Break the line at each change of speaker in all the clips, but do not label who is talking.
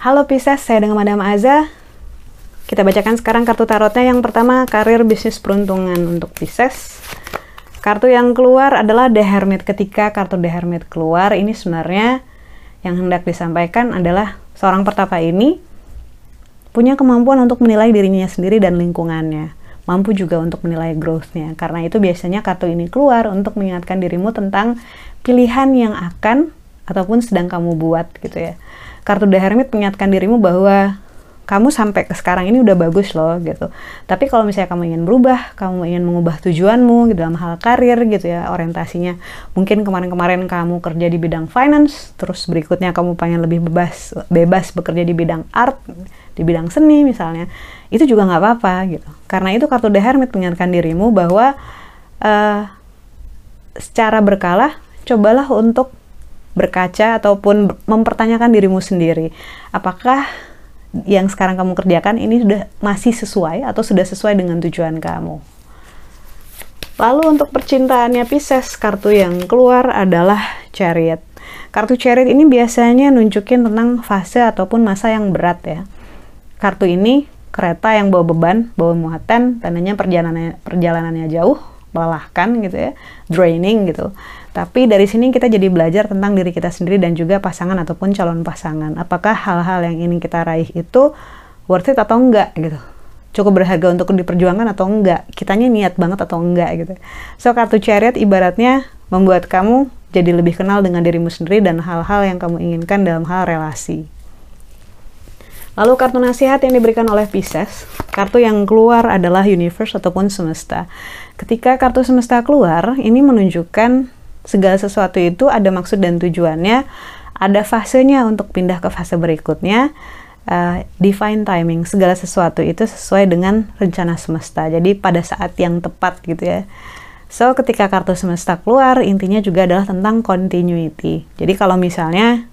Halo Pisces, saya dengan Madam Aza. Kita bacakan sekarang kartu tarotnya. Yang pertama, karir bisnis peruntungan untuk Pisces. Kartu yang keluar adalah The Hermit. Ketika kartu The Hermit keluar, ini sebenarnya yang hendak disampaikan adalah seorang pertapa ini punya kemampuan untuk menilai dirinya sendiri dan lingkungannya. Mampu juga untuk menilai growth-nya. Karena itu biasanya kartu ini keluar untuk mengingatkan dirimu tentang pilihan yang akan ataupun sedang kamu buat gitu ya kartu The Hermit mengingatkan dirimu bahwa kamu sampai ke sekarang ini udah bagus loh gitu. Tapi kalau misalnya kamu ingin berubah, kamu ingin mengubah tujuanmu gitu, dalam hal karir gitu ya, orientasinya. Mungkin kemarin-kemarin kamu kerja di bidang finance, terus berikutnya kamu pengen lebih bebas bebas bekerja di bidang art, di bidang seni misalnya. Itu juga nggak apa-apa gitu. Karena itu kartu The Hermit mengingatkan dirimu bahwa uh, secara berkala cobalah untuk berkaca ataupun mempertanyakan dirimu sendiri. Apakah yang sekarang kamu kerjakan ini sudah masih sesuai atau sudah sesuai dengan tujuan kamu? Lalu untuk percintaannya Pisces, kartu yang keluar adalah Chariot. Kartu Chariot ini biasanya nunjukin tentang fase ataupun masa yang berat ya. Kartu ini kereta yang bawa beban, bawa muatan, tandanya perjalanannya perjalanannya jauh, melelahkan gitu ya, draining gitu. Tapi dari sini kita jadi belajar tentang diri kita sendiri dan juga pasangan ataupun calon pasangan. Apakah hal-hal yang ingin kita raih itu worth it atau enggak gitu. Cukup berharga untuk diperjuangkan atau enggak. Kitanya niat banget atau enggak gitu. So kartu chariot ibaratnya membuat kamu jadi lebih kenal dengan dirimu sendiri dan hal-hal yang kamu inginkan dalam hal relasi. Lalu kartu nasihat yang diberikan oleh Pisces, kartu yang keluar adalah universe ataupun semesta. Ketika kartu semesta keluar, ini menunjukkan segala sesuatu itu ada maksud dan tujuannya, ada fasenya untuk pindah ke fase berikutnya. Uh, divine timing, segala sesuatu itu sesuai dengan rencana semesta. Jadi pada saat yang tepat gitu ya. So, ketika kartu semesta keluar, intinya juga adalah tentang continuity. Jadi kalau misalnya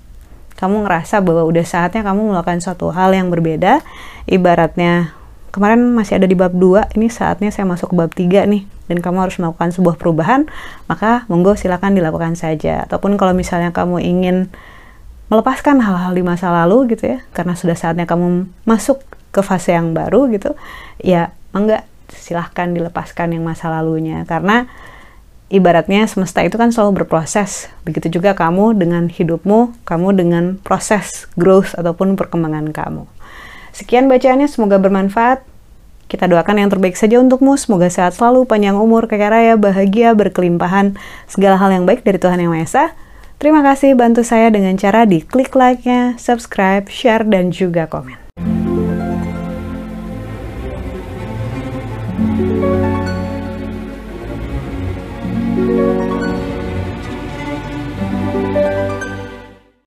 kamu ngerasa bahwa udah saatnya kamu melakukan suatu hal yang berbeda, ibaratnya kemarin masih ada di bab 2, ini saatnya saya masuk ke bab 3 nih dan kamu harus melakukan sebuah perubahan, maka monggo silakan dilakukan saja. Ataupun kalau misalnya kamu ingin melepaskan hal-hal di masa lalu gitu ya, karena sudah saatnya kamu masuk ke fase yang baru gitu, ya enggak silahkan dilepaskan yang masa lalunya karena ibaratnya semesta itu kan selalu berproses. Begitu juga kamu dengan hidupmu, kamu dengan proses growth ataupun perkembangan kamu. Sekian bacaannya, semoga bermanfaat. Kita doakan yang terbaik saja untukmu. Semoga sehat selalu, panjang umur, kaya raya, bahagia, berkelimpahan, segala hal yang baik dari Tuhan Yang Maha Esa. Terima kasih bantu saya dengan cara di klik like-nya, subscribe, share, dan juga komen.